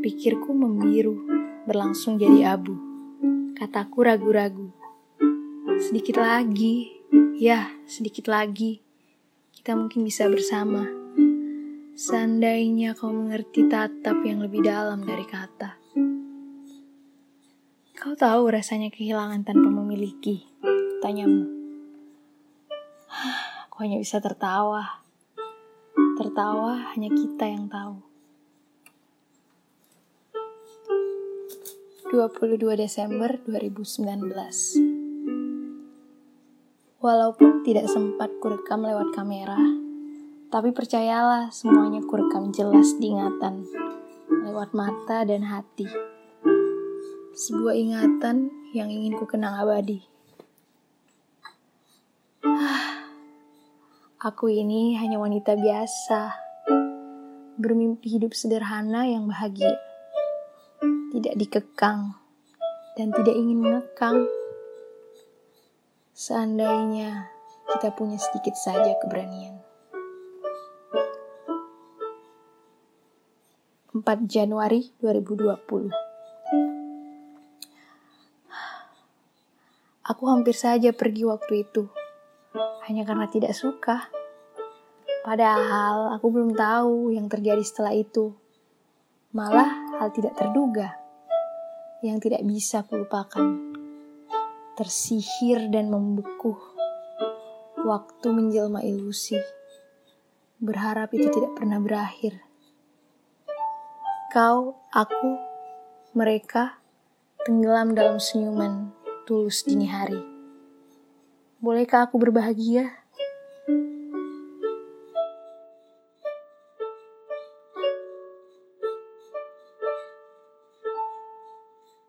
Pikirku membiru, berlangsung jadi abu. Kataku ragu-ragu. Sedikit lagi, ya sedikit lagi, kita mungkin bisa bersama. Seandainya kau mengerti tatap yang lebih dalam dari kata. Kau tahu rasanya kehilangan tanpa memiliki, tanyamu. Aku hanya bisa tertawa. Tertawa hanya kita yang tahu. 22 Desember 2019 Walaupun tidak sempat kurekam lewat kamera, tapi percayalah semuanya kurekam jelas diingatan lewat mata dan hati. Sebuah ingatan yang ingin ku kenang abadi. Aku ini hanya wanita biasa, bermimpi hidup sederhana yang bahagia tidak dikekang, dan tidak ingin mengekang. Seandainya kita punya sedikit saja keberanian. 4 Januari 2020 Aku hampir saja pergi waktu itu, hanya karena tidak suka. Padahal aku belum tahu yang terjadi setelah itu. Malah hal tidak terduga yang tidak bisa kulupakan. Tersihir dan membeku. Waktu menjelma ilusi. Berharap itu tidak pernah berakhir. Kau, aku, mereka tenggelam dalam senyuman tulus dini hari. Bolehkah aku berbahagia?